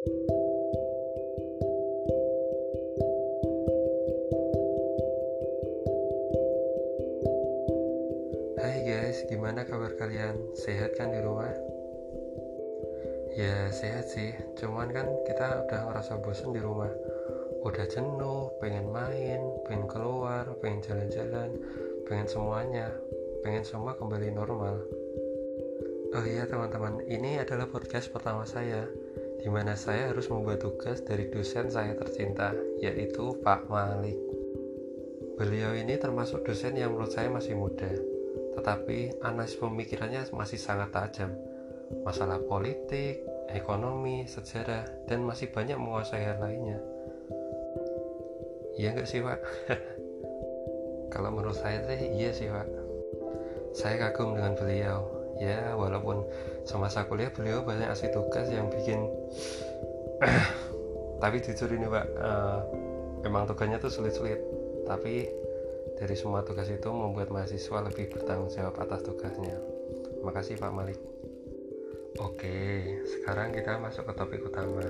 Hai guys, gimana kabar kalian? Sehat kan di rumah? Ya sehat sih, cuman kan kita udah ngerasa bosan di rumah. Udah jenuh, pengen main, pengen keluar, pengen jalan-jalan, pengen semuanya. Pengen semua kembali normal. Oh iya teman-teman, ini adalah podcast pertama saya di mana saya harus membuat tugas dari dosen saya tercinta, yaitu Pak Malik. Beliau ini termasuk dosen yang menurut saya masih muda, tetapi analisis pemikirannya masih sangat tajam. Masalah politik, ekonomi, sejarah, dan masih banyak menguasai hal lainnya. Iya nggak sih Pak? Kalau menurut saya sih iya sih Pak. Saya kagum dengan beliau. Ya walaupun semasa kuliah beliau banyak asli tugas yang bikin tapi jujur ini Pak, uh, memang tugasnya tuh sulit-sulit. Tapi dari semua tugas itu membuat mahasiswa lebih bertanggung jawab atas tugasnya. Makasih Pak Malik. Oke, sekarang kita masuk ke topik utama.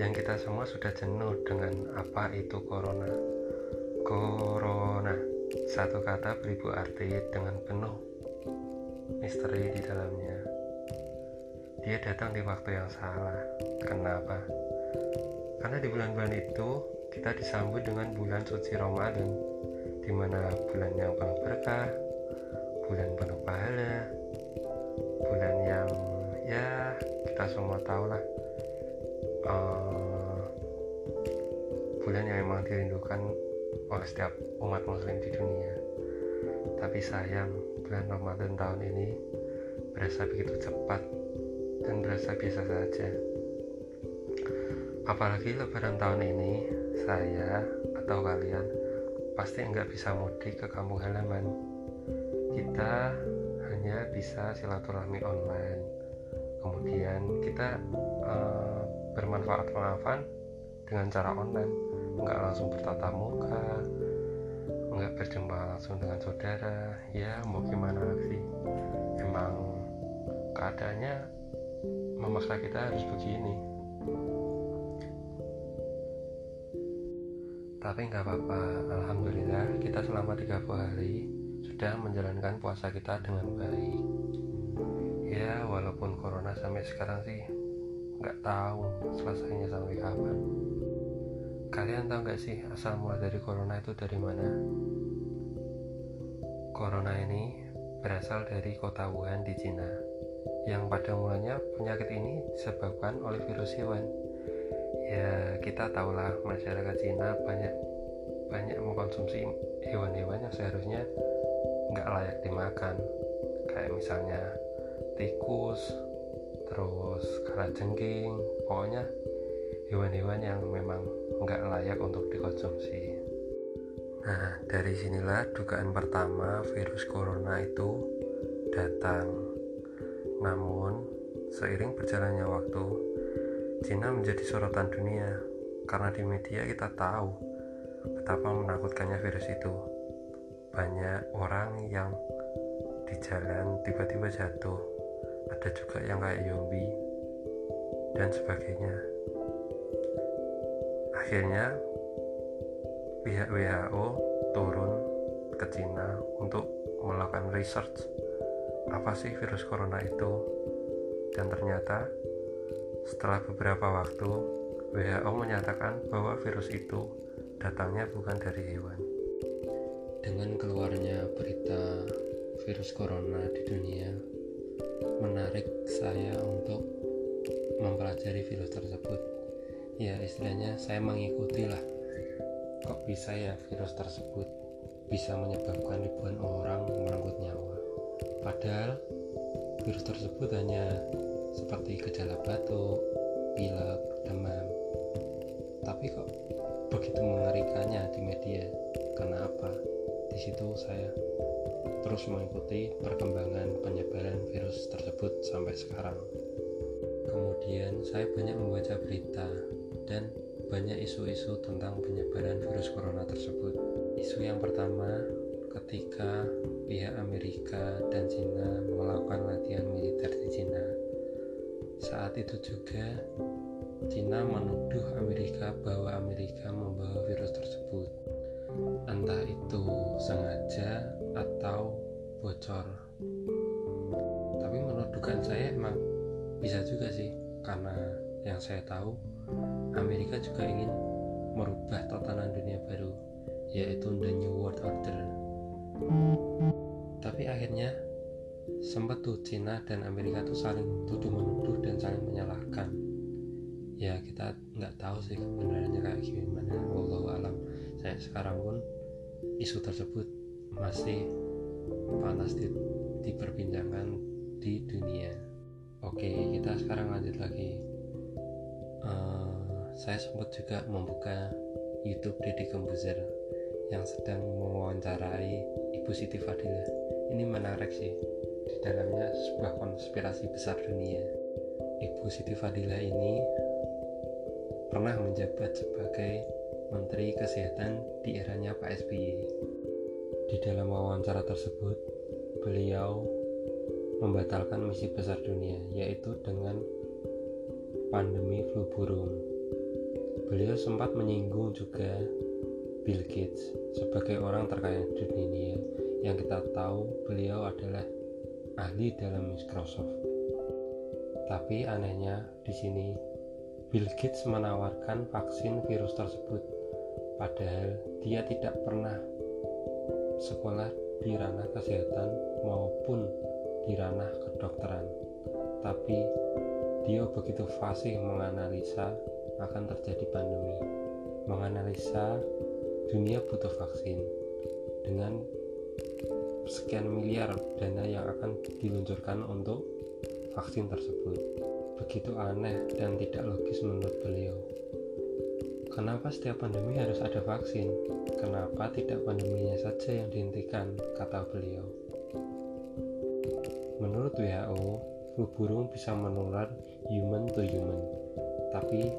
Yang kita semua sudah jenuh dengan apa itu corona. Corona, satu kata beribu arti dengan penuh misteri di dalamnya. Dia datang di waktu yang salah. Kenapa? Karena di bulan-bulan itu kita disambut dengan bulan suci Ramadan di mana bulan yang penuh berkah, bulan penuh pahala, bulan yang ya kita semua tahu lah uh, bulan yang memang dirindukan oleh setiap umat muslim di dunia. Tapi sayang bulan Ramadan tahun ini berasa begitu cepat dan berasa biasa saja. Apalagi lebaran tahun ini, saya atau kalian pasti nggak bisa mudik ke kampung halaman. Kita hanya bisa silaturahmi online. Kemudian kita uh, bermanfaat maafan dengan cara online, nggak langsung bertatap muka, nggak berjumpa langsung dengan saudara. Ya mau gimana sih? Emang keadaannya memaksa kita harus begini. Tapi nggak apa-apa, Alhamdulillah kita selama 30 hari sudah menjalankan puasa kita dengan baik. Ya, walaupun corona sampai sekarang sih nggak tahu selesainya sampai kapan. Kalian tahu nggak sih asal mula dari corona itu dari mana? Corona ini berasal dari kota Wuhan di Cina, yang pada mulanya penyakit ini disebabkan oleh virus hewan ya kita tahulah masyarakat Cina banyak banyak mengkonsumsi hewan-hewan yang seharusnya nggak layak dimakan kayak misalnya tikus terus kalajengking pokoknya hewan-hewan yang memang nggak layak untuk dikonsumsi nah dari sinilah dugaan pertama virus corona itu datang namun seiring berjalannya waktu Cina menjadi sorotan dunia karena di media kita tahu betapa menakutkannya virus itu. Banyak orang yang di jalan tiba-tiba jatuh, ada juga yang kayak zombie dan sebagainya. Akhirnya pihak WHO turun ke Cina untuk melakukan research apa sih virus corona itu dan ternyata setelah beberapa waktu, WHO menyatakan bahwa virus itu datangnya bukan dari hewan. Dengan keluarnya berita virus corona di dunia, menarik saya untuk mempelajari virus tersebut. Ya, istilahnya saya mengikuti lah. Kok bisa ya virus tersebut bisa menyebabkan ribuan orang merenggut nyawa? Padahal virus tersebut hanya seperti gejala batuk, pilek, demam. Tapi kok begitu mengerikannya di media? Kenapa? Di situ saya terus mengikuti perkembangan penyebaran virus tersebut sampai sekarang. Kemudian saya banyak membaca berita dan banyak isu-isu tentang penyebaran virus corona tersebut. Isu yang pertama ketika pihak Amerika dan Cina melakukan latihan militer di Cina saat itu juga Cina menuduh Amerika bahwa Amerika membawa virus tersebut. Entah itu sengaja atau bocor. Tapi menurut dugaan saya emang bisa juga sih, karena yang saya tahu Amerika juga ingin merubah tatanan dunia baru, yaitu the New World Order. Tapi akhirnya sempat tuh Cina dan Amerika tuh saling tuduh menuduh dan saling menyalahkan. Ya kita nggak tahu sih kebenarannya kayak gimana. Allah alam. Saya sekarang pun isu tersebut masih panas di, diperbincangkan di dunia. Oke kita sekarang lanjut lagi saya sempat juga membuka YouTube Deddy Kembuzer yang sedang mewawancarai Ibu Siti Fadilah ini menarik sih di dalamnya sebuah konspirasi besar dunia. Ibu Siti Fadila ini pernah menjabat sebagai Menteri Kesehatan di eranya Pak SBY. Di dalam wawancara tersebut, beliau membatalkan misi besar dunia, yaitu dengan pandemi flu burung. Beliau sempat menyinggung juga Bill Gates sebagai orang terkaya di dunia yang kita tahu beliau adalah ahli dalam Microsoft. Tapi anehnya di sini Bill Gates menawarkan vaksin virus tersebut padahal dia tidak pernah sekolah di ranah kesehatan maupun di ranah kedokteran. Tapi dia begitu fasih menganalisa akan terjadi pandemi, menganalisa dunia butuh vaksin dengan sekian miliar dana yang akan diluncurkan untuk vaksin tersebut. Begitu aneh dan tidak logis menurut beliau. Kenapa setiap pandemi harus ada vaksin? Kenapa tidak pandeminya saja yang dihentikan? Kata beliau. Menurut WHO, flu burung bisa menular human to human. Tapi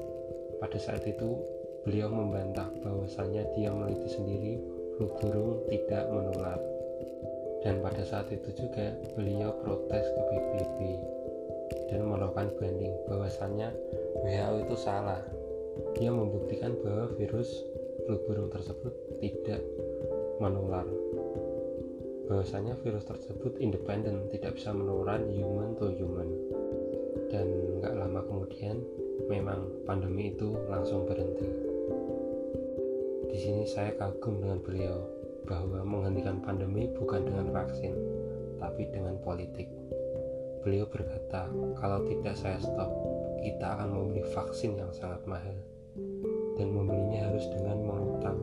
pada saat itu beliau membantah bahwasannya dia meneliti sendiri flu burung tidak menular. Dan pada saat itu juga beliau protes ke PBB dan melakukan banding bahwasannya WHO itu salah. Dia membuktikan bahwa virus flu burung tersebut tidak menular. Bahwasanya virus tersebut independen tidak bisa menular human to human. Dan nggak lama kemudian memang pandemi itu langsung berhenti di sini saya kagum dengan beliau bahwa menghentikan pandemi bukan dengan vaksin, tapi dengan politik. Beliau berkata, kalau tidak saya stop, kita akan membeli vaksin yang sangat mahal dan membelinya harus dengan mengutang.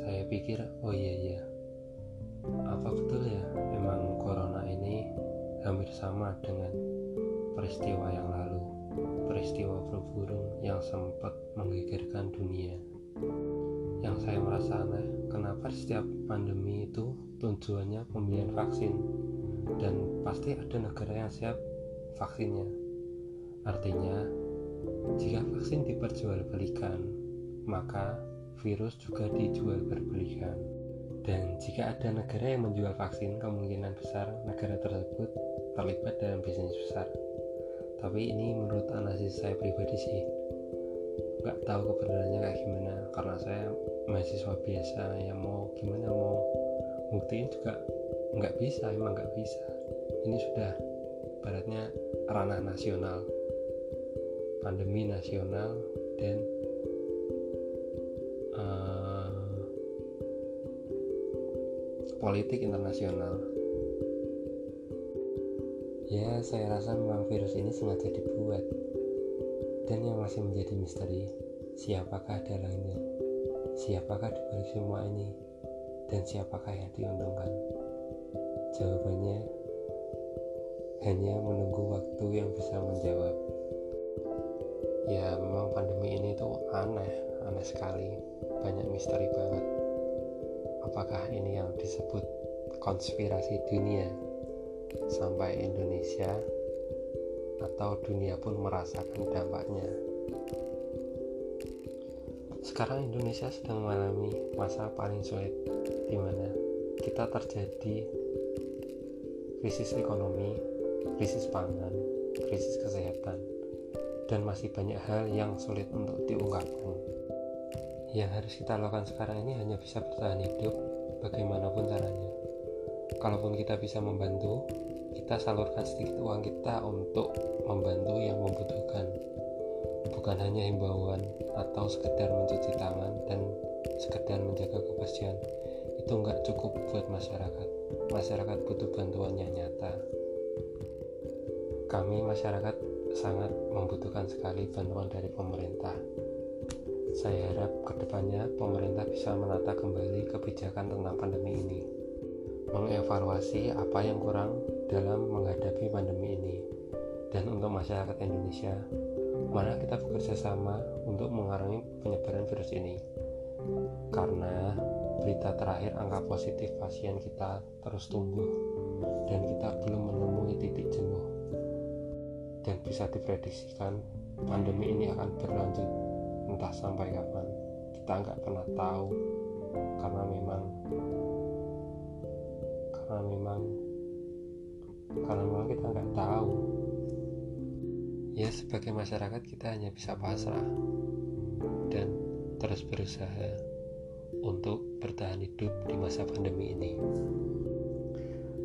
Saya pikir, oh iya iya, apa betul ya memang corona ini hampir sama dengan peristiwa yang flu burung yang sempat menggegerkan dunia. Yang saya merasa aneh kenapa setiap pandemi itu tujuannya pembelian vaksin? Dan pasti ada negara yang siap vaksinnya. Artinya jika vaksin diperjualbelikan maka virus juga dijual berbelikan dan jika ada negara yang menjual vaksin kemungkinan besar negara tersebut terlibat dalam bisnis besar tapi ini menurut analisis saya pribadi sih nggak tahu kebenarannya kayak gimana. Karena saya mahasiswa biasa yang mau gimana mau buktiin juga nggak bisa emang nggak bisa. Ini sudah baratnya ranah nasional pandemi nasional dan uh, politik internasional ya saya rasa memang virus ini sengaja dibuat dan yang masih menjadi misteri, siapakah dalangnya? Siapakah dibalik semua ini? Dan siapakah yang diuntungkan? Jawabannya hanya menunggu waktu yang bisa menjawab. Ya, memang pandemi ini tuh aneh, aneh sekali. Banyak misteri banget. Apakah ini yang disebut konspirasi dunia sampai Indonesia atau dunia pun merasakan dampaknya. Sekarang Indonesia sedang mengalami masa paling sulit di mana kita terjadi krisis ekonomi, krisis pangan, krisis kesehatan, dan masih banyak hal yang sulit untuk diungkapkan. Yang harus kita lakukan sekarang ini hanya bisa bertahan hidup bagaimanapun caranya. Kalaupun kita bisa membantu, kita salurkan sedikit uang kita untuk membantu yang membutuhkan. Bukan hanya himbauan atau sekedar mencuci tangan dan sekedar menjaga kebersihan. Itu nggak cukup buat masyarakat. Masyarakat butuh bantuan yang nyata. Kami masyarakat sangat membutuhkan sekali bantuan dari pemerintah. Saya harap ke depannya pemerintah bisa menata kembali kebijakan tentang pandemi ini, mengevaluasi apa yang kurang dalam menghadapi pandemi ini, dan untuk masyarakat Indonesia, mana kita bekerja sama untuk mengurangi penyebaran virus ini. Karena berita terakhir angka positif pasien kita terus tumbuh dan kita belum menemui titik jenuh. Dan bisa diprediksikan pandemi ini akan berlanjut entah sampai kapan. Kita nggak pernah tahu karena memang karena memang karena memang kita nggak tahu. Ya sebagai masyarakat kita hanya bisa pasrah dan terus berusaha untuk bertahan hidup di masa pandemi ini.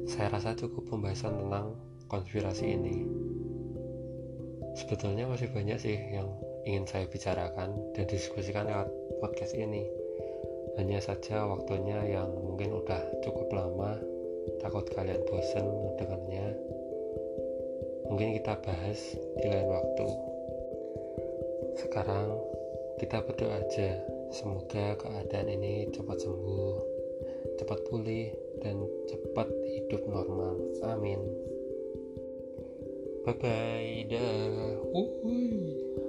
Saya rasa cukup pembahasan tentang konspirasi ini. Sebetulnya masih banyak sih yang ingin saya bicarakan dan diskusikan lewat podcast ini. Hanya saja waktunya yang mungkin udah cukup lama takut kalian bosen mendengarnya mungkin kita bahas di lain waktu. Sekarang kita berdoa aja. Semoga keadaan ini cepat sembuh cepat pulih dan cepat hidup normal. Amin. Bye bye. Dah.